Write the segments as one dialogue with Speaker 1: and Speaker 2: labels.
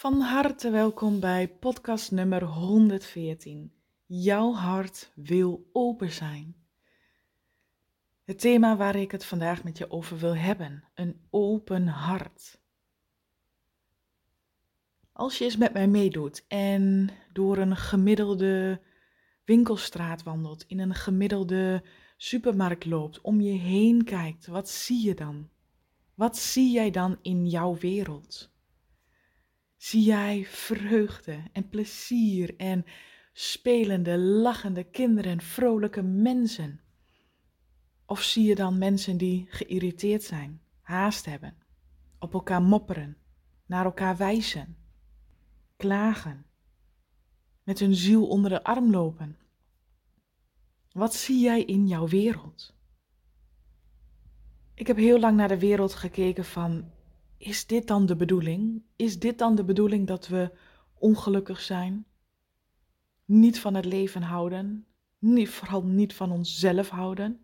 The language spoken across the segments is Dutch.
Speaker 1: Van harte welkom bij podcast nummer 114. Jouw hart wil open zijn. Het thema waar ik het vandaag met je over wil hebben: een open hart. Als je eens met mij meedoet en door een gemiddelde winkelstraat wandelt, in een gemiddelde supermarkt loopt, om je heen kijkt, wat zie je dan? Wat zie jij dan in jouw wereld? Zie jij vreugde en plezier en spelende, lachende kinderen en vrolijke mensen? Of zie je dan mensen die geïrriteerd zijn, haast hebben, op elkaar mopperen, naar elkaar wijzen, klagen, met hun ziel onder de arm lopen? Wat zie jij in jouw wereld? Ik heb heel lang naar de wereld gekeken van is dit dan de bedoeling? Is dit dan de bedoeling dat we ongelukkig zijn? Niet van het leven houden, niet, vooral niet van onszelf houden,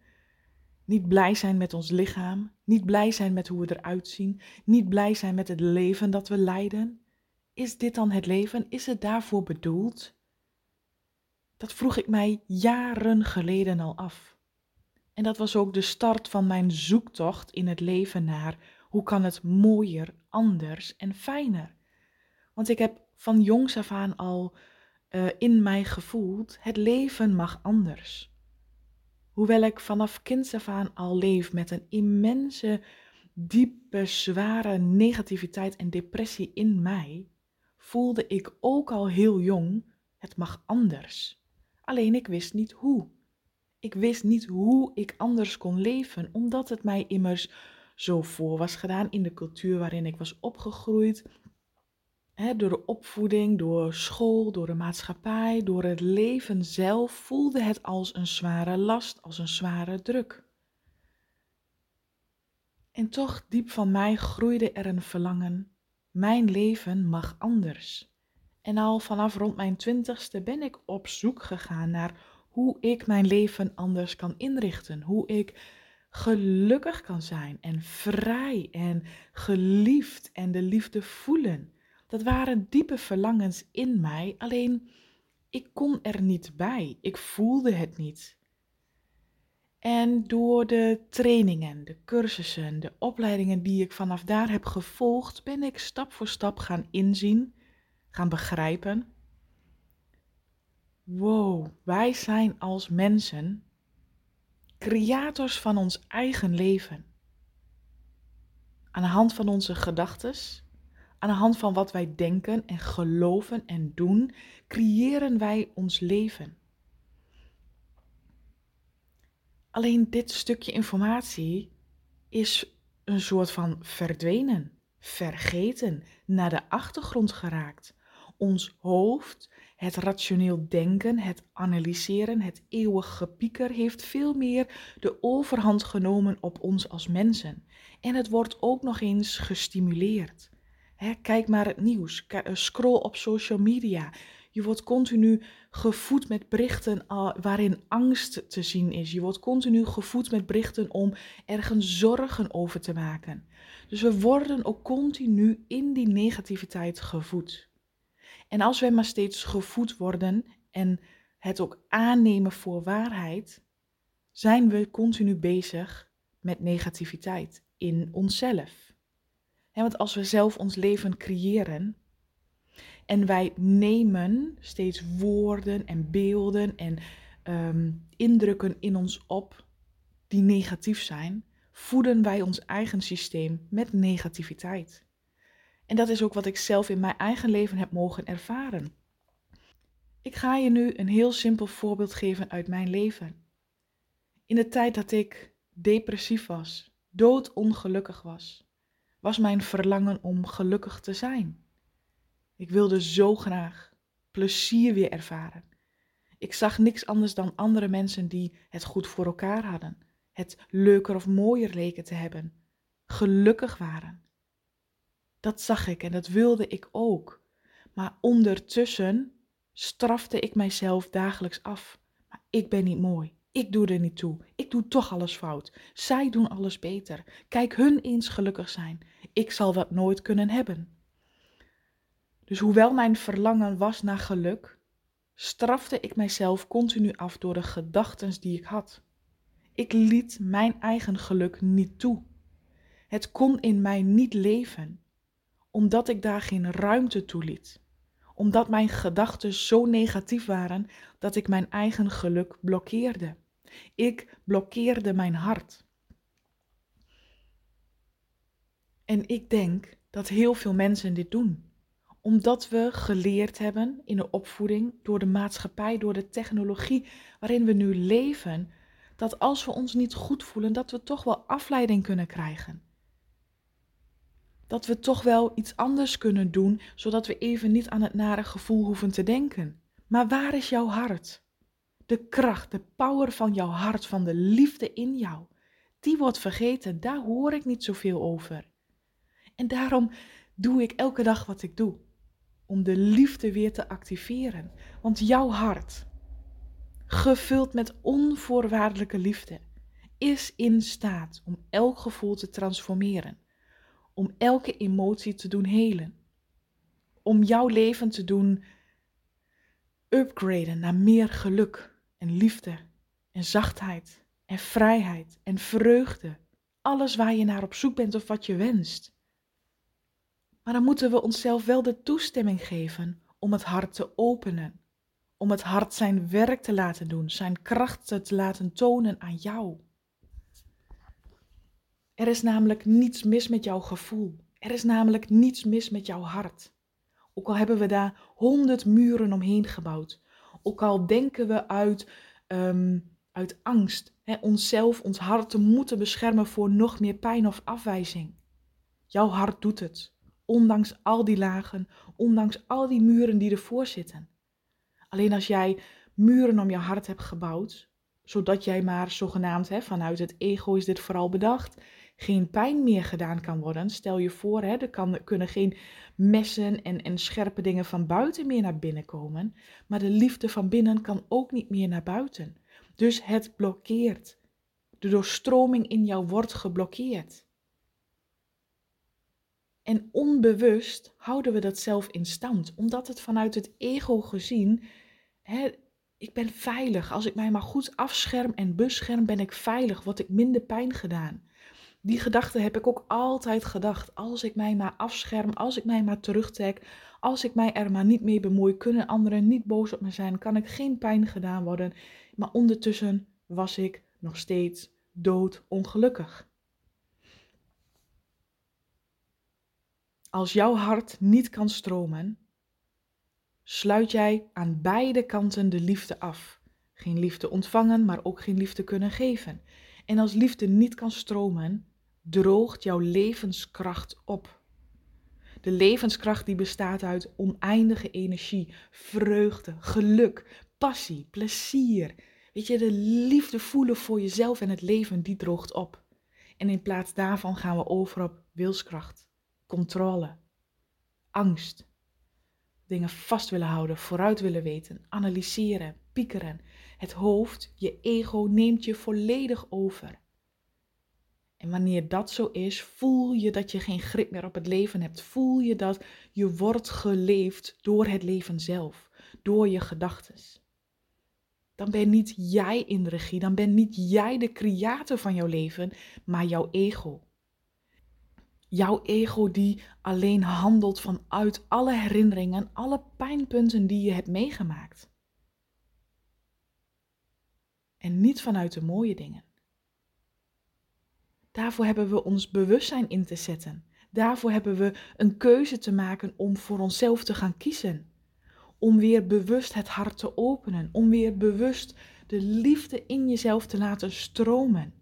Speaker 1: niet blij zijn met ons lichaam, niet blij zijn met hoe we eruit zien, niet blij zijn met het leven dat we leiden? Is dit dan het leven? Is het daarvoor bedoeld? Dat vroeg ik mij jaren geleden al af. En dat was ook de start van mijn zoektocht in het leven naar hoe kan het mooier, anders en fijner? Want ik heb van jongs af aan al uh, in mij gevoeld, het leven mag anders. Hoewel ik vanaf kinds af aan al leef met een immense, diepe, zware negativiteit en depressie in mij, voelde ik ook al heel jong, het mag anders. Alleen ik wist niet hoe. Ik wist niet hoe ik anders kon leven, omdat het mij immers zo voor was gedaan in de cultuur waarin ik was opgegroeid. door de opvoeding, door school, door de maatschappij, door het leven zelf voelde het als een zware last, als een zware druk. En toch diep van mij groeide er een verlangen. Mijn leven mag anders. En al vanaf rond mijn twintigste ben ik op zoek gegaan naar hoe ik mijn leven anders kan inrichten. Hoe ik gelukkig kan zijn en vrij en geliefd en de liefde voelen. Dat waren diepe verlangens in mij, alleen ik kon er niet bij. Ik voelde het niet. En door de trainingen, de cursussen, de opleidingen die ik vanaf daar heb gevolgd, ben ik stap voor stap gaan inzien, gaan begrijpen. Wow, wij zijn als mensen creators van ons eigen leven. Aan de hand van onze gedachten, aan de hand van wat wij denken en geloven en doen, creëren wij ons leven. Alleen dit stukje informatie is een soort van verdwenen, vergeten, naar de achtergrond geraakt. Ons hoofd het rationeel denken, het analyseren, het eeuwig gepieker heeft veel meer de overhand genomen op ons als mensen. En het wordt ook nog eens gestimuleerd. kijk maar het nieuws, eh, scroll op social media. Je wordt continu gevoed met berichten waarin angst te zien is. Je wordt continu gevoed met berichten om ergens zorgen over te maken. Dus we worden ook continu in die negativiteit gevoed. En als wij maar steeds gevoed worden en het ook aannemen voor waarheid, zijn we continu bezig met negativiteit in onszelf. want als we zelf ons leven creëren en wij nemen steeds woorden en beelden en ehm, indrukken in ons op die negatief zijn, voeden wij ons eigen systeem met negativiteit. En dat is ook wat ik zelf in mijn eigen leven heb mogen ervaren. Ik ga je nu een heel simpel voorbeeld geven uit mijn leven. In de tijd dat ik depressief was, doodongelukkig was, was mijn verlangen om gelukkig te zijn. Ik wilde zo graag plezier weer ervaren. Ik zag niks anders dan andere mensen die het goed voor elkaar hadden, het leuker of mooier leken te hebben, gelukkig waren. Dat zag ik en dat wilde ik ook. Maar ondertussen strafte ik mijzelf dagelijks af. Maar ik ben niet mooi. Ik doe er niet toe. Ik doe toch alles fout. Zij doen alles beter. Kijk hun eens gelukkig zijn. Ik zal dat nooit kunnen hebben. Dus hoewel mijn verlangen was naar geluk, strafte ik mijzelf continu af door de gedachten die ik had. Ik liet mijn eigen geluk niet toe. Het kon in mij niet leven, omdat ik daar geen ruimte toe liet. Omdat mijn gedachten zo negatief waren dat ik mijn eigen geluk blokkeerde. Ik blokkeerde mijn hart. En ik denk dat heel veel mensen dit doen omdat we geleerd hebben in de opvoeding, door de maatschappij, door de technologie waarin we nu leven, dat als we ons niet goed voelen, dat we toch wel afleiding kunnen krijgen. Dat we toch wel iets anders kunnen doen, zodat we even niet aan het nare gevoel hoeven te denken. Maar waar is jouw hart? De kracht, de power van jouw hart, van de liefde in jou, die wordt vergeten. Daar hoor ik niet zoveel over. En daarom doe ik elke dag wat ik doe om de liefde weer te activeren. Want jouw hart, gevuld met onvoorwaardelijke liefde, is in staat om elk gevoel te transformeren, om elke emotie te doen helen, om jouw leven te doen upgraden naar meer geluk en liefde en zachtheid en vrijheid en vreugde. Alles waar je naar op zoek bent of wat je wenst. Maar dan moeten we onszelf wel de toestemming geven om het hart te openen. Om het hart zijn werk te laten doen, zijn krachten te laten tonen aan jou. Er is namelijk niets mis met jouw gevoel. Er is namelijk niets mis met jouw hart. Ook al hebben we daar honderd muren omheen gebouwd. Ook al denken we uit, um, uit angst hè, onszelf, ons hart te moeten beschermen voor nog meer pijn of afwijzing. Jouw hart doet het ondanks al die lagen, ondanks al die muren die ervoor zitten. Alleen als jij muren om je hart hebt gebouwd, zodat jij maar zogenaamd, hè, vanuit het ego is dit vooral bedacht, geen pijn meer gedaan kan worden. Stel je voor, hè, er kan, kunnen geen messen en, en scherpe dingen van buiten meer naar binnen komen, maar de liefde van binnen kan ook niet meer naar buiten. Dus het blokkeert. De doorstroming in jou wordt geblokkeerd. En onbewust houden we dat zelf in stand, omdat het vanuit het ego gezien, hè, ik ben veilig. Als ik mij maar goed afscherm en bescherm, ben ik veilig, word ik minder pijn gedaan. Die gedachte heb ik ook altijd gedacht. Als ik mij maar afscherm, als ik mij maar terugtrek, als ik mij er maar niet mee bemoei, kunnen anderen niet boos op me zijn, kan ik geen pijn gedaan worden. Maar ondertussen was ik nog steeds dood ongelukkig. Als jouw hart niet kan stromen, sluit jij aan beide kanten de liefde af. Geen liefde ontvangen, maar ook geen liefde kunnen geven. En als liefde niet kan stromen, droogt jouw levenskracht op. De levenskracht die bestaat uit oneindige energie, vreugde, geluk, passie, plezier. Weet je, de liefde voelen voor jezelf en het leven, die droogt op. En in plaats daarvan gaan we over op wilskracht controle, angst, dingen vast willen houden, vooruit willen weten, analyseren, piekeren. Het hoofd, je ego neemt je volledig over. En wanneer dat zo is, voel je dat je geen grip meer op het leven hebt. Voel je dat je wordt geleefd door het leven zelf, door je gedachten. Dan ben niet jij in de regie, dan ben niet jij de creator van jouw leven, maar jouw ego. Jouw ego die alleen handelt vanuit alle herinneringen, alle pijnpunten die je hebt meegemaakt. En niet vanuit de mooie dingen. Daarvoor hebben we ons bewustzijn in te zetten. Daarvoor hebben we een keuze te maken om voor onszelf te gaan kiezen. Om weer bewust het hart te openen. Om weer bewust de liefde in jezelf te laten stromen.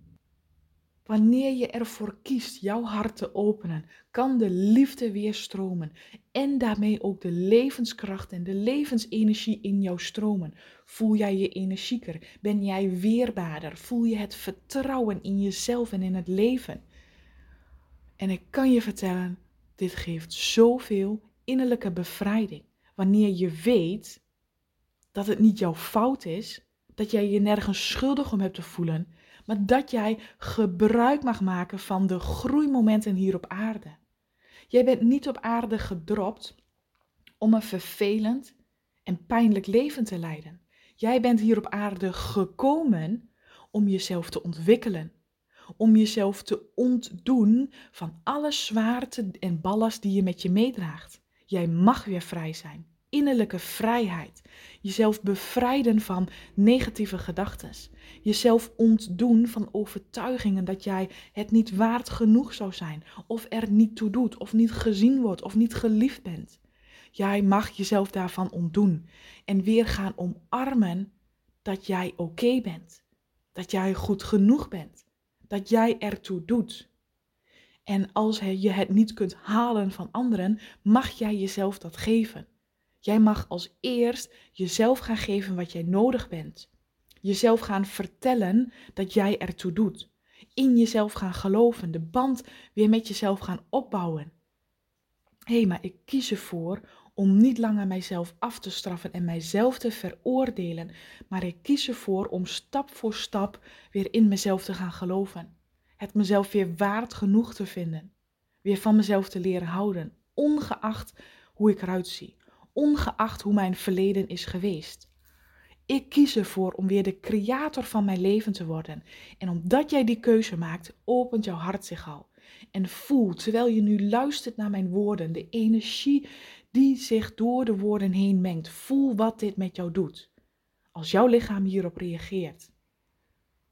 Speaker 1: Wanneer je ervoor kiest jouw hart te openen, kan de liefde weer stromen en daarmee ook de levenskracht en de levensenergie in jou stromen. Voel jij je energieker? Ben jij weerbaarder? Voel je het vertrouwen in jezelf en in het leven? En ik kan je vertellen, dit geeft zoveel innerlijke bevrijding. Wanneer je weet dat het niet jouw fout is, dat jij je nergens schuldig om hebt te voelen, maar dat jij gebruik mag maken van de groeimomenten hier op aarde. Jij bent niet op aarde gedropt om een vervelend en pijnlijk leven te leiden. Jij bent hier op aarde gekomen om jezelf te ontwikkelen, om jezelf te ontdoen van alle zwaarte en ballast die je met je meedraagt. Jij mag weer vrij zijn. Innerlijke vrijheid. Jezelf bevrijden van negatieve gedachten. Jezelf ontdoen van overtuigingen dat jij het niet waard genoeg zou zijn, of er niet toe doet, of niet gezien wordt, of niet geliefd bent. Jij mag jezelf daarvan ontdoen en weer gaan omarmen dat jij oké bent, dat jij goed genoeg bent, dat jij ertoe doet. En als je het niet kunt halen van anderen, mag jij jezelf dat geven. Jij mag als eerst jezelf gaan geven wat jij nodig bent. Jezelf gaan vertellen dat jij ertoe doet. In jezelf gaan geloven, de band weer met jezelf gaan opbouwen. Hé, hey, maar ik kies ervoor om niet langer mijzelf af te straffen en mijzelf te veroordelen, maar ik kies ervoor om stap voor stap weer in mezelf te gaan geloven. Het mezelf weer waard genoeg te vinden. Weer van mezelf te leren houden, ongeacht hoe ik eruit zie, ongeacht hoe mijn verleden is geweest. Ik kies ervoor om weer de creator van mijn leven te worden. En omdat jij die keuze maakt, opent jouw hart zich al. En voel, terwijl je nu luistert naar mijn woorden, de energie die zich door de woorden heen mengt. Voel wat dit met jou doet. Als jouw lichaam hierop reageert.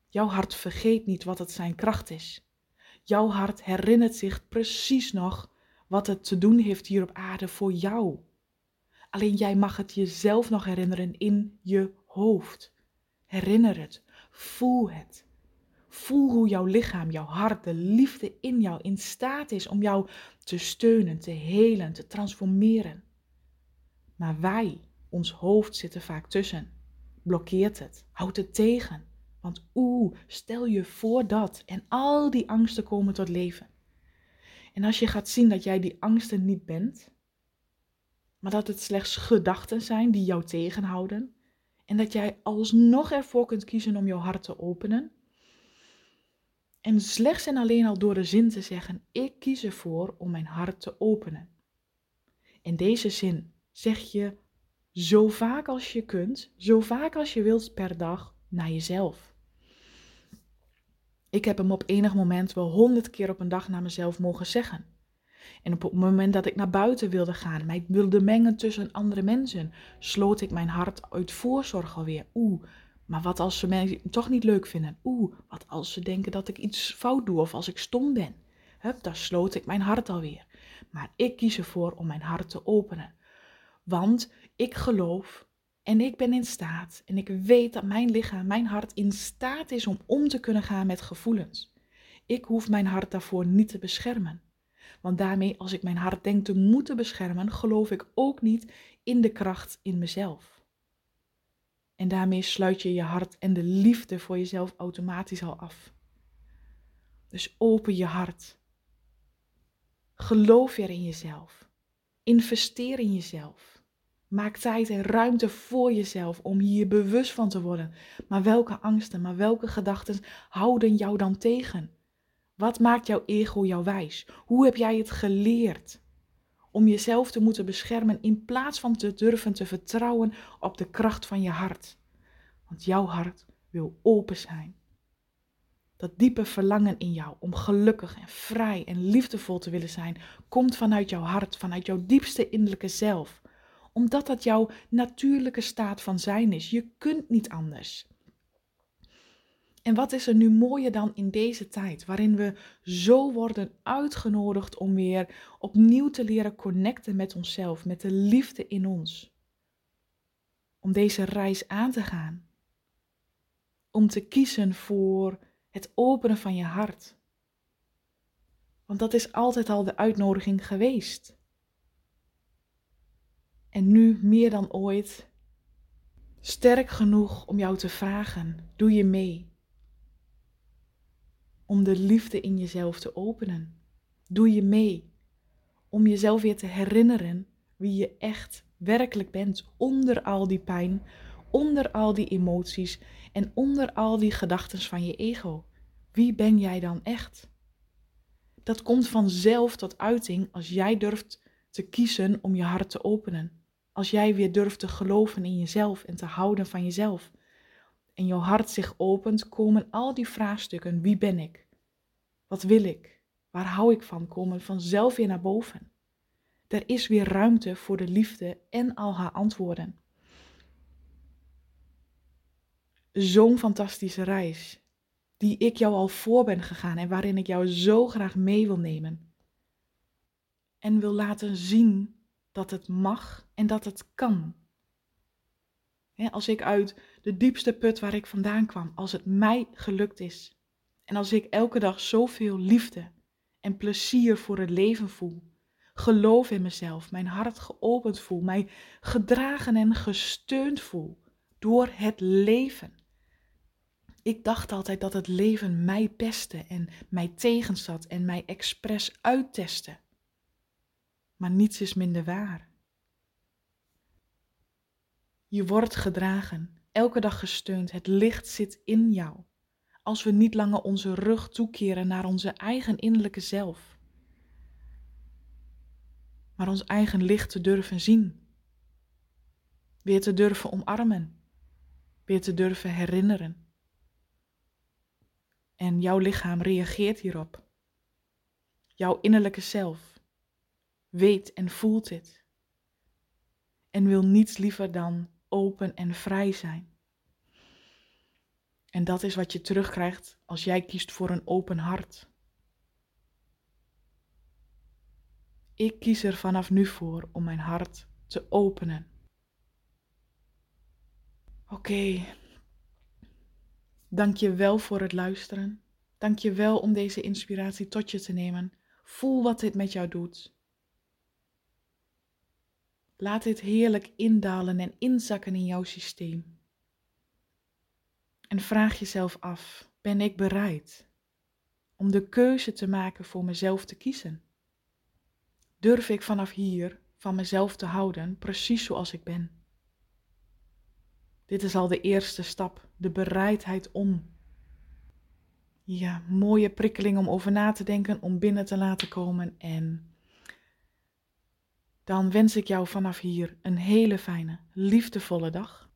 Speaker 1: Jouw hart vergeet niet wat het zijn kracht is. Jouw hart herinnert zich precies nog wat het te doen heeft hier op aarde voor jou. Alleen jij mag het jezelf nog herinneren in je hoofd. Herinner het, voel het. Voel hoe jouw lichaam, jouw hart, de liefde in jou in staat is om jou te steunen, te helen, te transformeren. Maar wij, ons hoofd zit er vaak tussen. Blokkeert het, houdt het tegen. Want oeh, stel je voor dat en al die angsten komen tot leven. En als je gaat zien dat jij die angsten niet bent, maar dat het slechts gedachten zijn die jou tegenhouden, en dat jij alsnog ervoor kunt kiezen om jouw hart te openen, en slechts en alleen al door de zin te zeggen: Ik kies ervoor om mijn hart te openen. In deze zin zeg je zo vaak als je kunt, zo vaak als je wilt per dag naar jezelf. Ik heb hem op enig moment wel honderd keer op een dag naar mezelf mogen zeggen. En op het moment dat ik naar buiten wilde gaan, mij wilde mengen tussen andere mensen, sloot ik mijn hart uit voorzorg alweer. Oeh, maar wat als ze mij toch niet leuk vinden? Oeh, wat als ze denken dat ik iets fout doe of als ik stom ben? Hup, daar sloot ik mijn hart alweer. Maar ik kies ervoor om mijn hart te openen. Want ik geloof en ik ben in staat en ik weet dat mijn lichaam, mijn hart in staat is om om te kunnen gaan met gevoelens. Ik hoef mijn hart daarvoor niet te beschermen. Want daarmee, als ik mijn hart denk te moeten beschermen, geloof ik ook niet in de kracht in mezelf. En daarmee sluit je je hart en de liefde voor jezelf automatisch al af. Dus open je hart. Geloof weer in jezelf. Investeer in jezelf. Maak tijd en ruimte voor jezelf om hier bewust van te worden. Maar welke angsten, maar welke gedachten houden jou dan tegen? Wat maakt jouw ego jou wijs? Hoe heb jij het geleerd? om jezelf te moeten beschermen in plaats van te durven te vertrouwen op de kracht van je hart. Want jouw hart wil open zijn. Dat diepe verlangen in jou om gelukkig en vrij en liefdevol te willen zijn, komt vanuit jouw hart, vanuit jouw diepste innerlijke zelf. Omdat dat jouw natuurlijke staat van zijn is. Je kunt niet anders. En wat is er nu mooier dan in deze tijd, waarin we zo worden uitgenodigd om weer opnieuw te leren connecten met onszelf, met de liefde in ons. Om deze reis aan te gaan. Om te kiezen voor het openen van je hart. Want dat is altijd al de uitnodiging geweest. En nu meer dan ooit sterk genoeg om jou te vragen: doe je mee? Om de liefde in jezelf te openen? Doe je mee om jezelf weer te herinneren wie je echt werkelijk bent onder al die pijn, onder al die emoties en onder al die gedachten van je ego? Wie ben jij dan echt? Dat komt vanzelf tot uiting als jij durft te kiezen om je hart te openen. Als jij weer durft te geloven in jezelf en te houden van jezelf. En jouw hart zich opent, komen al die vraagstukken. Wie ben ik? Wat wil ik? Waar hou ik van? Komen vanzelf weer naar boven. Er is weer ruimte voor de liefde en al haar antwoorden. Zo'n fantastische reis, die ik jou al voor ben gegaan en waarin ik jou zo graag mee wil nemen. En wil laten zien dat het mag en dat het kan. Als ik uit de diepste put waar ik vandaan kwam, als het mij gelukt is. En als ik elke dag zoveel liefde en plezier voor het leven voel, geloof in mezelf, mijn hart geopend voel, mij gedragen en gesteund voel door het leven. Ik dacht altijd dat het leven mij pestte en mij tegenzat en mij expres uittestte. Maar niets is minder waar. Je wordt gedragen, elke dag gesteund, het licht zit in jou. Als we niet langer onze rug toekeren naar onze eigen innerlijke zelf maar ons eigen licht te durven zien. Weer te durven omarmen. Weer te durven herinneren. En jouw lichaam reageert hierop. Jouw innerlijke zelf weet en voelt dit. En wil niets liever dan open en vrij zijn. En dat is wat je terugkrijgt als jij kiest voor een open hart. Ik kies er vanaf nu voor om mijn hart te openen. Oké. Dank je wel voor het luisteren. Dank je wel om deze inspiratie tot je te nemen. Voel wat dit met jou doet. Laat dit heerlijk indalen en inzakken in jouw systeem. En vraag jezelf af: ben ik bereid om de keuze te maken voor mezelf te kiezen? durf ik vanaf hier van mezelf te houden, precies zoals ik ben. Dit is al de eerste stap, de bereidheid om. Ja, mooie prikkeling om over na te denken, om binnen te laten komen. En dan wens ik jou vanaf hier een hele fijne, liefdevolle dag.